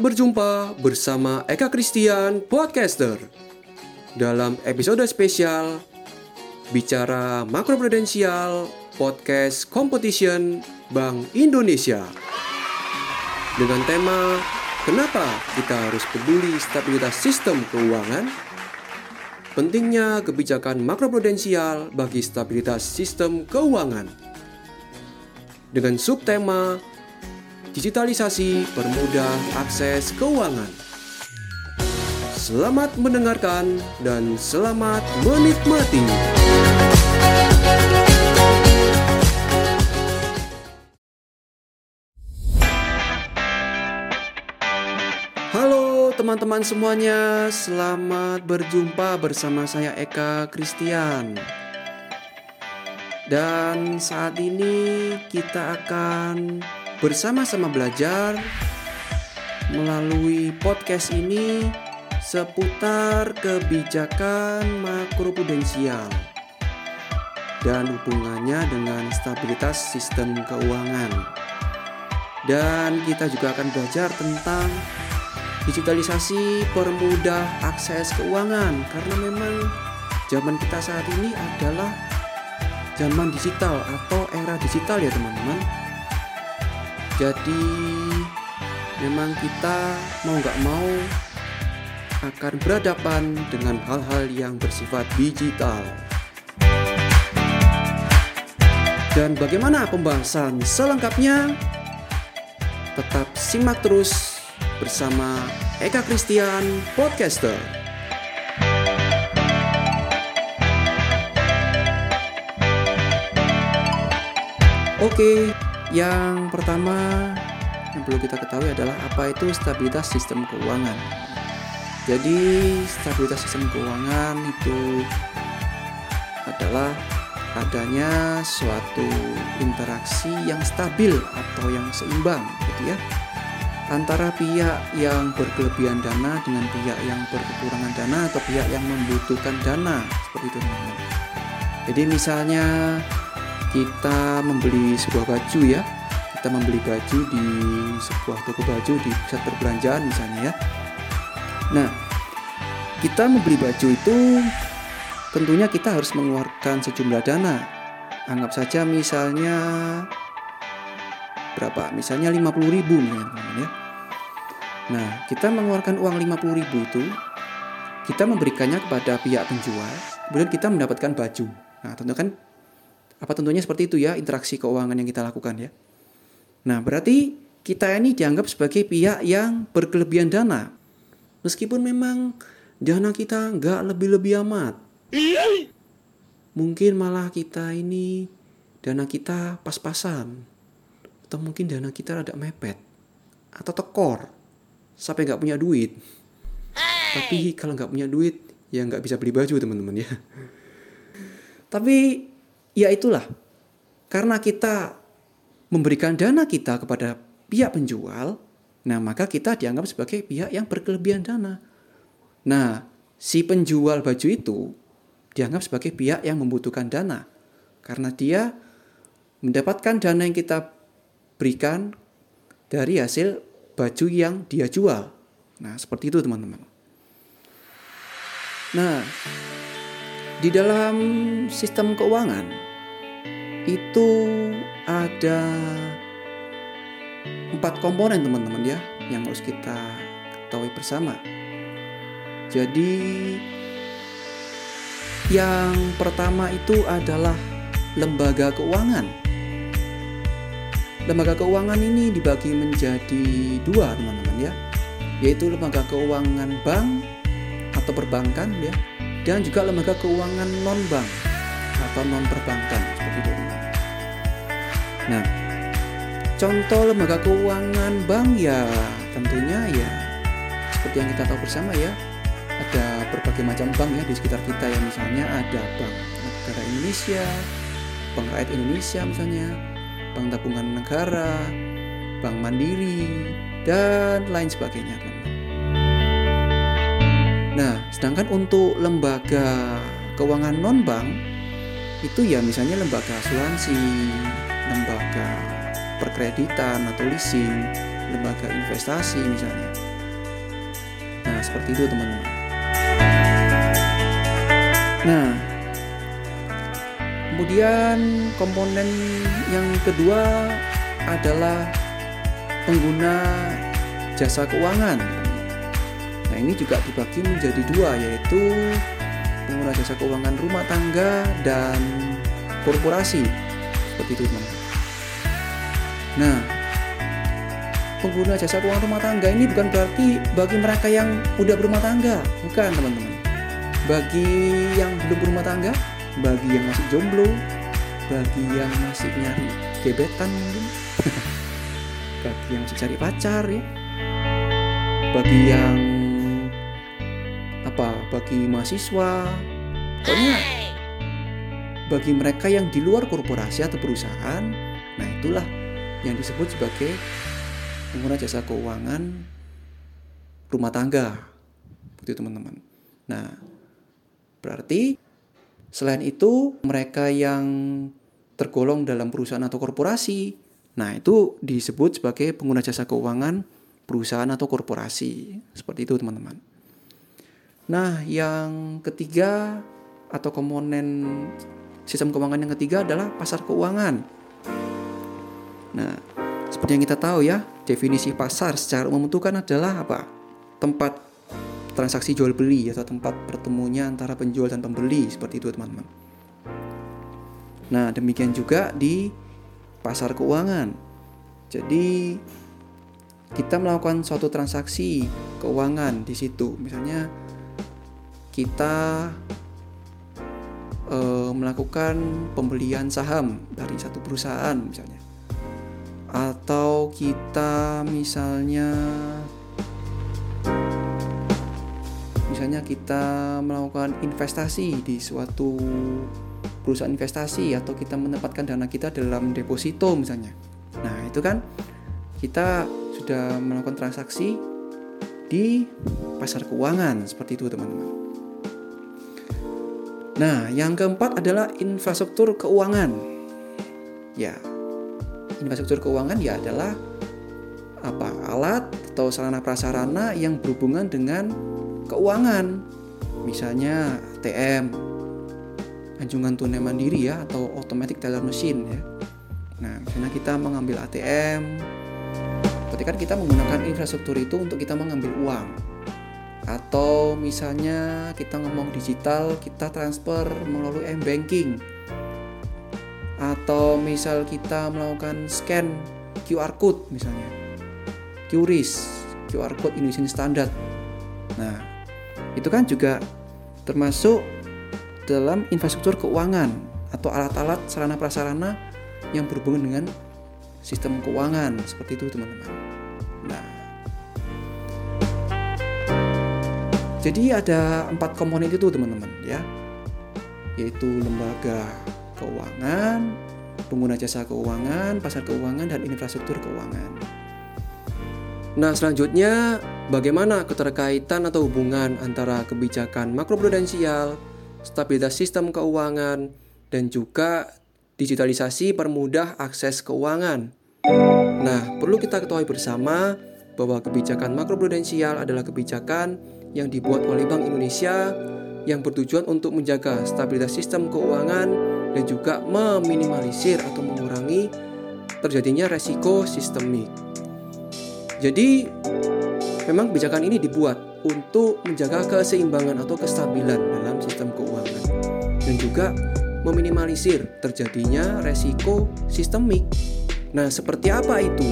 Berjumpa bersama Eka Christian Podcaster dalam episode spesial bicara makroprudensial podcast competition Bank Indonesia dengan tema Kenapa kita harus peduli stabilitas sistem keuangan? Pentingnya kebijakan makroprudensial bagi stabilitas sistem keuangan. Dengan subtema Digitalisasi permudah akses keuangan. Selamat mendengarkan dan selamat menikmati. Halo teman-teman semuanya, selamat berjumpa bersama saya Eka Christian. Dan saat ini kita akan bersama-sama belajar melalui podcast ini seputar kebijakan makroprudensial dan hubungannya dengan stabilitas sistem keuangan. Dan kita juga akan belajar tentang digitalisasi permudah akses keuangan karena memang zaman kita saat ini adalah zaman digital atau era digital ya teman-teman. Jadi memang kita mau nggak mau akan berhadapan dengan hal-hal yang bersifat digital. Dan bagaimana pembahasan selengkapnya? Tetap simak terus bersama Eka Christian Podcaster. Oke, yang pertama yang perlu kita ketahui adalah apa itu stabilitas sistem keuangan. Jadi, stabilitas sistem keuangan itu adalah adanya suatu interaksi yang stabil atau yang seimbang gitu ya antara pihak yang berkelebihan dana dengan pihak yang berkekurangan dana atau pihak yang membutuhkan dana seperti itu. Jadi misalnya kita membeli sebuah baju ya. Kita membeli baju di sebuah toko baju di pusat perbelanjaan misalnya ya. Nah kita membeli baju itu tentunya kita harus mengeluarkan sejumlah dana. Anggap saja misalnya berapa? Misalnya 50 ribu teman-teman ya. Nah kita mengeluarkan uang 50 ribu itu kita memberikannya kepada pihak penjual kemudian kita mendapatkan baju. Nah tentu kan apa tentunya seperti itu ya interaksi keuangan yang kita lakukan ya. Nah berarti kita ini dianggap sebagai pihak yang berkelebihan dana. Meskipun memang dana kita nggak lebih-lebih amat. Mungkin malah kita ini dana kita pas-pasan. Atau mungkin dana kita rada mepet. Atau tekor. Sampai nggak punya duit. Tapi kalau nggak punya duit ya nggak bisa beli baju teman-teman ya. Tapi Ya itulah, karena kita memberikan dana kita kepada pihak penjual, nah maka kita dianggap sebagai pihak yang berkelebihan dana. Nah, si penjual baju itu dianggap sebagai pihak yang membutuhkan dana karena dia mendapatkan dana yang kita berikan dari hasil baju yang dia jual. Nah, seperti itu teman-teman. Nah, di dalam sistem keuangan itu ada empat komponen teman-teman ya yang harus kita ketahui bersama. Jadi yang pertama itu adalah lembaga keuangan. Lembaga keuangan ini dibagi menjadi dua teman-teman ya, yaitu lembaga keuangan bank atau perbankan ya dan juga lembaga keuangan non bank atau non perbankan seperti itu. Nah, contoh lembaga keuangan bank ya tentunya ya seperti yang kita tahu bersama ya ada berbagai macam bank ya di sekitar kita ya misalnya ada Bank Negara Indonesia, Bank Rakyat Indonesia misalnya, Bank Tabungan Negara, Bank Mandiri dan lain sebagainya teman-teman. Nah, sedangkan untuk lembaga keuangan non bank itu ya misalnya lembaga asuransi, lembaga perkreditan atau leasing, lembaga investasi misalnya. seperti itu teman-teman. Nah, kemudian komponen yang kedua adalah pengguna jasa keuangan. Ini juga dibagi menjadi dua yaitu pengguna jasa keuangan rumah tangga dan korporasi. Seperti itu, teman. Nah, pengguna jasa keuangan rumah tangga ini bukan berarti bagi mereka yang udah berumah tangga, bukan, teman-teman. Bagi yang belum berumah tangga, bagi yang masih jomblo, bagi yang masih nyari gebetan mungkin, bagi yang masih cari pacar ya, bagi yang bagi mahasiswa. Pokoknya bagi mereka yang di luar korporasi atau perusahaan nah itulah yang disebut sebagai pengguna jasa keuangan rumah tangga. Begitu teman-teman. Nah berarti selain itu mereka yang tergolong dalam perusahaan atau korporasi nah itu disebut sebagai pengguna jasa keuangan perusahaan atau korporasi. Seperti itu teman-teman Nah, yang ketiga atau komponen sistem keuangan yang ketiga adalah pasar keuangan. Nah, seperti yang kita tahu ya, definisi pasar secara umum itu kan adalah apa? Tempat transaksi jual beli atau tempat pertemunya antara penjual dan pembeli seperti itu, teman-teman. Nah, demikian juga di pasar keuangan. Jadi kita melakukan suatu transaksi keuangan di situ. Misalnya kita uh, melakukan pembelian saham dari satu perusahaan misalnya. Atau kita misalnya misalnya kita melakukan investasi di suatu perusahaan investasi atau kita menempatkan dana kita dalam deposito misalnya. Nah itu kan kita sudah melakukan transaksi di pasar keuangan seperti itu teman-teman Nah, yang keempat adalah infrastruktur keuangan. Ya, infrastruktur keuangan ya adalah apa alat atau sarana prasarana yang berhubungan dengan keuangan. Misalnya ATM, anjungan tunai mandiri ya atau automatic teller machine ya. Nah, misalnya kita mengambil ATM, berarti kan kita menggunakan infrastruktur itu untuk kita mengambil uang atau misalnya kita ngomong digital kita transfer melalui m-banking. Atau misal kita melakukan scan QR code misalnya. QRIS QR code Indonesian Standard. Nah itu kan juga termasuk dalam infrastruktur keuangan atau alat-alat sarana prasarana yang berhubungan dengan sistem keuangan. Seperti itu teman-teman. Nah Jadi ada empat komponen itu teman-teman ya, yaitu lembaga keuangan, pengguna jasa keuangan, pasar keuangan, dan infrastruktur keuangan. Nah selanjutnya bagaimana keterkaitan atau hubungan antara kebijakan makroprudensial, stabilitas sistem keuangan, dan juga digitalisasi permudah akses keuangan. Nah, perlu kita ketahui bersama bahwa kebijakan makroprudensial adalah kebijakan yang dibuat oleh Bank Indonesia yang bertujuan untuk menjaga stabilitas sistem keuangan dan juga meminimalisir atau mengurangi terjadinya resiko sistemik. Jadi, memang kebijakan ini dibuat untuk menjaga keseimbangan atau kestabilan dalam sistem keuangan dan juga meminimalisir terjadinya resiko sistemik. Nah, seperti apa itu?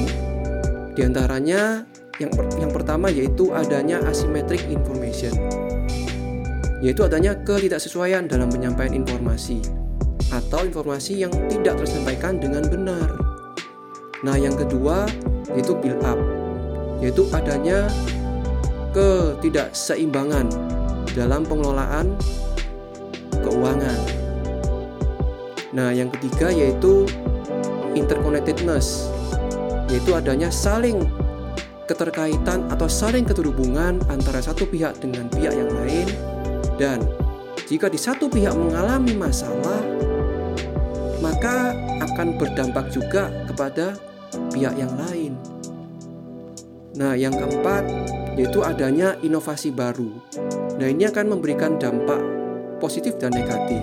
Di antaranya yang, per, yang pertama yaitu adanya asymmetric information, yaitu adanya ketidaksesuaian dalam penyampaian informasi atau informasi yang tidak tersampaikan dengan benar. Nah, yang kedua yaitu build up, yaitu adanya ketidakseimbangan dalam pengelolaan keuangan. Nah, yang ketiga yaitu interconnectedness, yaitu adanya saling keterkaitan atau saling keterhubungan antara satu pihak dengan pihak yang lain dan jika di satu pihak mengalami masalah maka akan berdampak juga kepada pihak yang lain. Nah, yang keempat yaitu adanya inovasi baru. Nah, ini akan memberikan dampak positif dan negatif.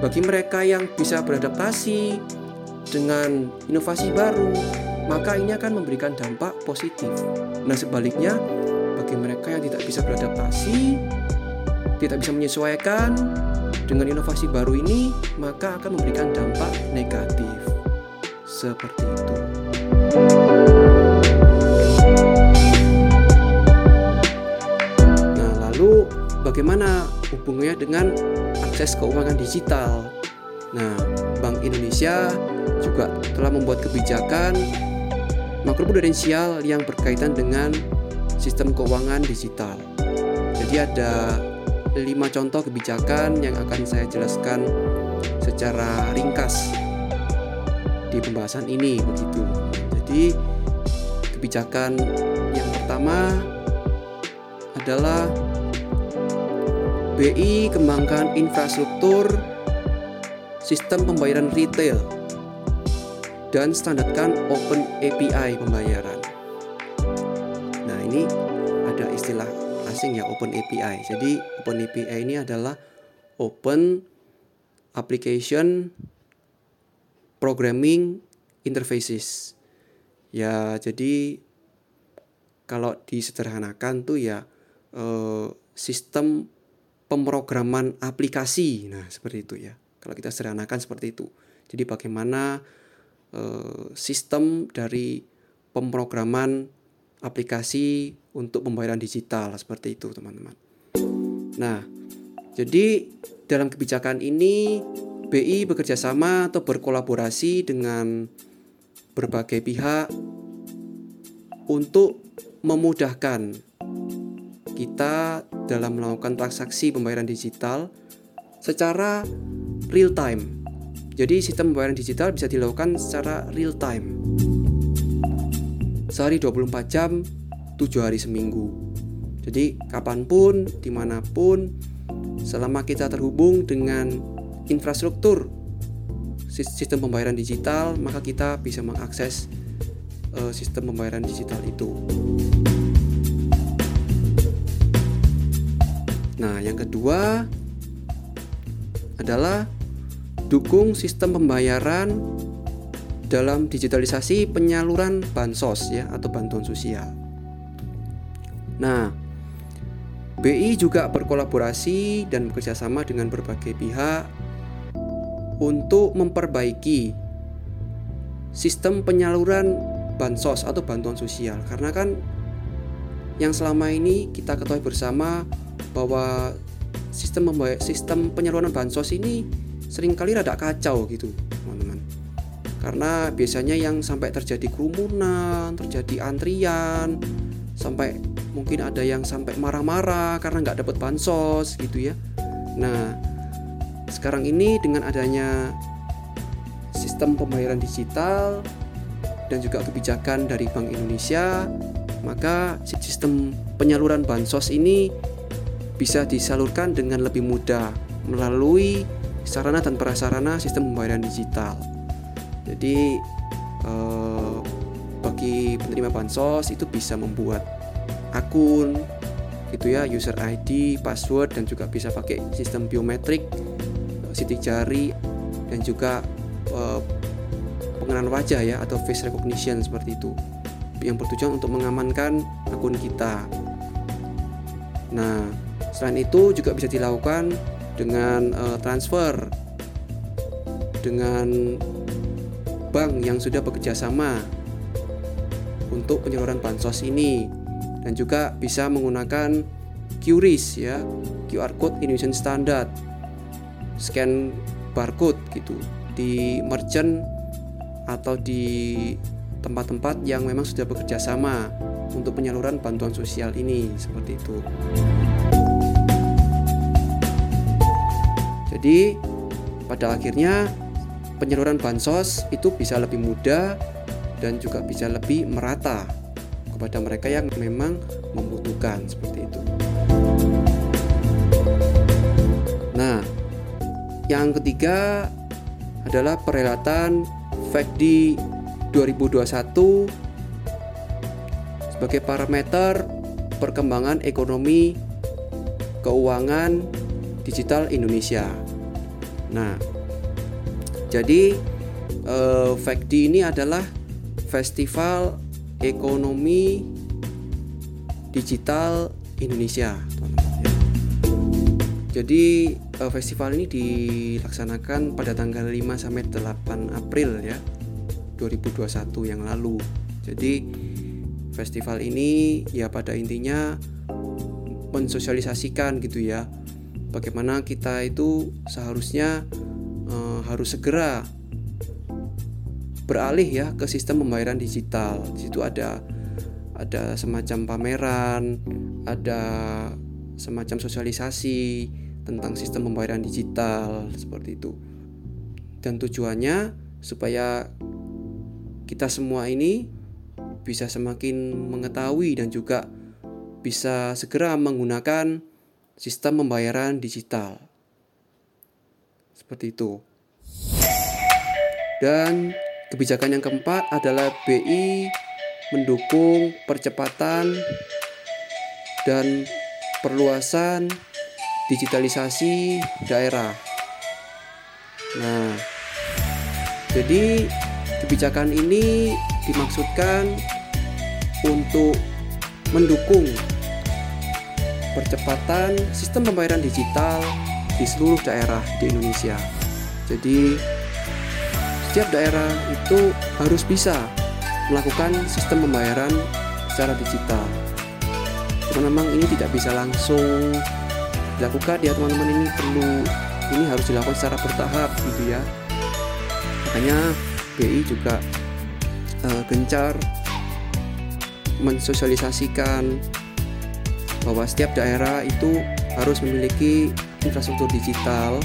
Bagi mereka yang bisa beradaptasi dengan inovasi baru, maka ini akan memberikan dampak positif. Nah, sebaliknya, bagi mereka yang tidak bisa beradaptasi, tidak bisa menyesuaikan dengan inovasi baru ini, maka akan memberikan dampak negatif. Seperti itu. Nah, lalu bagaimana hubungannya dengan akses keuangan digital? Nah, Bank Indonesia juga telah membuat kebijakan makroprudensial yang berkaitan dengan sistem keuangan digital. Jadi ada lima contoh kebijakan yang akan saya jelaskan secara ringkas di pembahasan ini begitu. Jadi kebijakan yang pertama adalah BI kembangkan infrastruktur sistem pembayaran retail dan standarkan Open API pembayaran. Nah, ini ada istilah asing ya Open API. Jadi Open API ini adalah Open Application Programming Interfaces. Ya, jadi kalau disederhanakan tuh ya eh, sistem pemrograman aplikasi. Nah, seperti itu ya. Kalau kita sederhanakan seperti itu. Jadi bagaimana sistem dari pemrograman aplikasi untuk pembayaran digital seperti itu teman-teman. Nah, jadi dalam kebijakan ini BI bekerja sama atau berkolaborasi dengan berbagai pihak untuk memudahkan kita dalam melakukan transaksi pembayaran digital secara real time jadi sistem pembayaran digital bisa dilakukan secara real time. Sehari 24 jam, 7 hari seminggu. Jadi kapan pun, di mana pun, selama kita terhubung dengan infrastruktur sistem pembayaran digital, maka kita bisa mengakses uh, sistem pembayaran digital itu. Nah, yang kedua adalah dukung sistem pembayaran dalam digitalisasi penyaluran bansos ya atau bantuan sosial. Nah, BI juga berkolaborasi dan bekerjasama dengan berbagai pihak untuk memperbaiki sistem penyaluran bansos atau bantuan sosial karena kan yang selama ini kita ketahui bersama bahwa sistem sistem penyaluran bansos ini sering kali rada kacau gitu teman-teman. Karena biasanya yang sampai terjadi kerumunan terjadi antrian sampai mungkin ada yang sampai marah-marah karena nggak dapat bansos gitu ya. Nah sekarang ini dengan adanya sistem pembayaran digital dan juga kebijakan dari Bank Indonesia maka sistem penyaluran bansos ini bisa disalurkan dengan lebih mudah melalui sarana dan prasarana sistem pembayaran digital. Jadi eh, bagi penerima bansos itu bisa membuat akun gitu ya, user ID, password dan juga bisa pakai sistem biometrik, sidik jari dan juga eh, pengenalan wajah ya atau face recognition seperti itu yang bertujuan untuk mengamankan akun kita. Nah, selain itu juga bisa dilakukan dengan uh, transfer dengan bank yang sudah bekerja sama untuk penyaluran bansos ini dan juga bisa menggunakan QRIS ya QR Code Indonesian Standard scan barcode gitu di merchant atau di tempat-tempat yang memang sudah bekerja sama untuk penyaluran bantuan sosial ini seperti itu. Jadi pada akhirnya penyaluran bansos itu bisa lebih mudah dan juga bisa lebih merata kepada mereka yang memang membutuhkan seperti itu. Nah, yang ketiga adalah perhelatan FACDI 2021 sebagai parameter perkembangan ekonomi keuangan digital Indonesia. Nah, jadi eh, FECD ini adalah Festival Ekonomi Digital Indonesia. Jadi uh, festival ini dilaksanakan pada tanggal 5 sampai 8 April ya 2021 yang lalu. Jadi festival ini ya pada intinya mensosialisasikan gitu ya bagaimana kita itu seharusnya uh, harus segera beralih ya ke sistem pembayaran digital. Di situ ada ada semacam pameran, ada semacam sosialisasi tentang sistem pembayaran digital seperti itu. Dan tujuannya supaya kita semua ini bisa semakin mengetahui dan juga bisa segera menggunakan sistem pembayaran digital. Seperti itu. Dan kebijakan yang keempat adalah BI mendukung percepatan dan perluasan digitalisasi daerah. Nah, jadi kebijakan ini dimaksudkan untuk mendukung percepatan sistem pembayaran digital di seluruh daerah di Indonesia. Jadi, setiap daerah itu harus bisa melakukan sistem pembayaran secara digital. Cuma memang ini tidak bisa langsung dilakukan ya teman-teman ini perlu ini harus dilakukan secara bertahap gitu ya makanya BI juga uh, gencar mensosialisasikan bahwa setiap daerah itu harus memiliki infrastruktur digital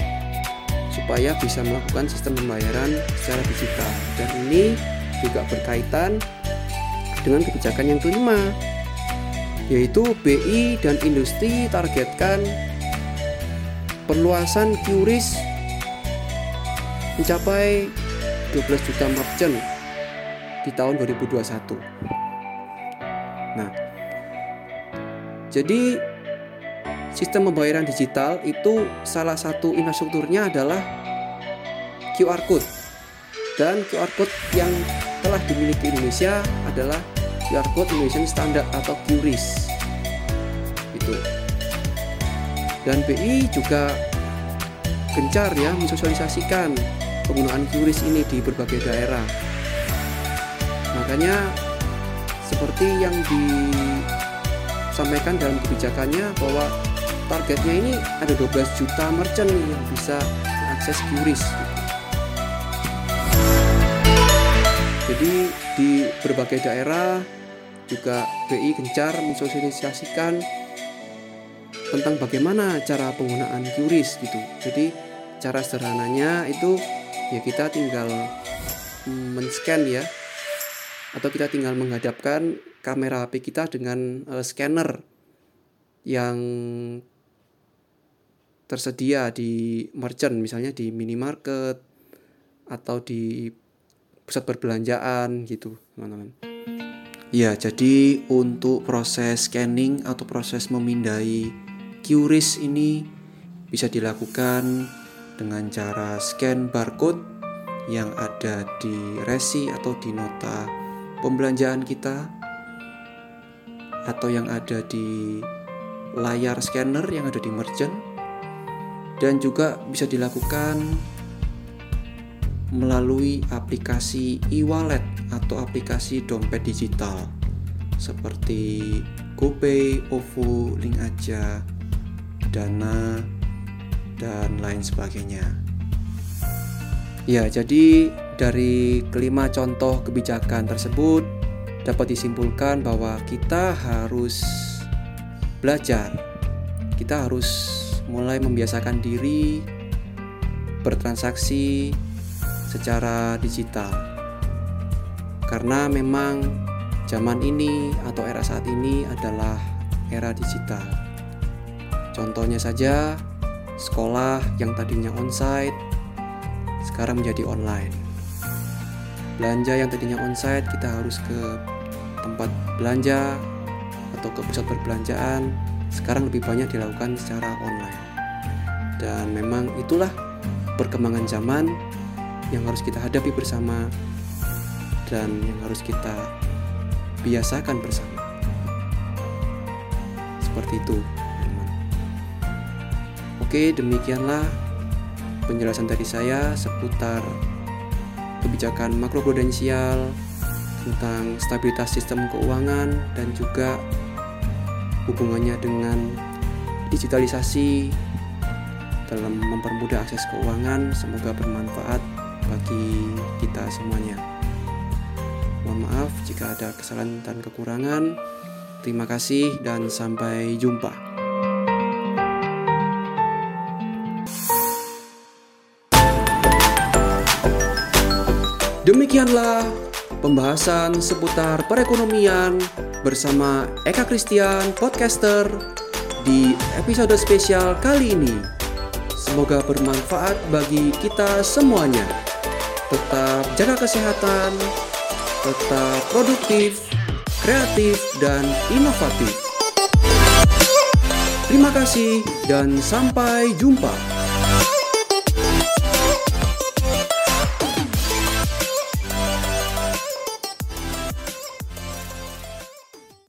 supaya bisa melakukan sistem pembayaran secara digital dan ini juga berkaitan dengan kebijakan yang kelima yaitu BI dan industri targetkan perluasan QRIS mencapai 12 juta merchant di tahun 2021. Nah, jadi sistem pembayaran digital itu salah satu infrastrukturnya adalah QR code. Dan QR code yang telah dimiliki Indonesia adalah QR code Indonesian Standard atau QRIS. Itu dan BI juga gencar ya mensosialisasikan penggunaan QRIS ini di berbagai daerah. Makanya seperti yang disampaikan dalam kebijakannya bahwa targetnya ini ada 12 juta merchant yang bisa mengakses QRIS. Jadi di berbagai daerah juga BI gencar mensosialisasikan tentang bagaimana cara penggunaan QRIS gitu. Jadi cara sederhananya itu ya kita tinggal mm, men-scan ya atau kita tinggal menghadapkan kamera HP kita dengan uh, scanner yang tersedia di merchant misalnya di minimarket atau di pusat perbelanjaan gitu teman-teman. Ya jadi untuk proses scanning atau proses memindai QRIS ini bisa dilakukan dengan cara scan barcode yang ada di resi atau di nota pembelanjaan kita atau yang ada di layar scanner yang ada di merchant dan juga bisa dilakukan melalui aplikasi e-wallet atau aplikasi dompet digital seperti GoPay, OVO, Link Aja, dana, dan lain sebagainya. Ya, jadi dari kelima contoh kebijakan tersebut dapat disimpulkan bahwa kita harus belajar. Kita harus mulai membiasakan diri bertransaksi secara digital. Karena memang zaman ini atau era saat ini adalah era digital. Contohnya saja, sekolah yang tadinya onsite sekarang menjadi online. Belanja yang tadinya onsite kita harus ke tempat belanja atau ke pusat perbelanjaan sekarang lebih banyak dilakukan secara online. Dan memang itulah perkembangan zaman yang harus kita hadapi bersama dan yang harus kita biasakan bersama. Seperti itu, teman. Oke, demikianlah penjelasan dari saya seputar kebijakan makroprudensial tentang stabilitas sistem keuangan dan juga hubungannya dengan digitalisasi dalam mempermudah akses keuangan. Semoga bermanfaat bagi kita semuanya. Mohon maaf jika ada kesalahan dan kekurangan. Terima kasih dan sampai jumpa. Demikianlah pembahasan seputar perekonomian bersama Eka Christian Podcaster di episode spesial kali ini. Semoga bermanfaat bagi kita semuanya. Tetap jaga kesehatan, tetap produktif, kreatif, dan inovatif. Terima kasih dan sampai jumpa.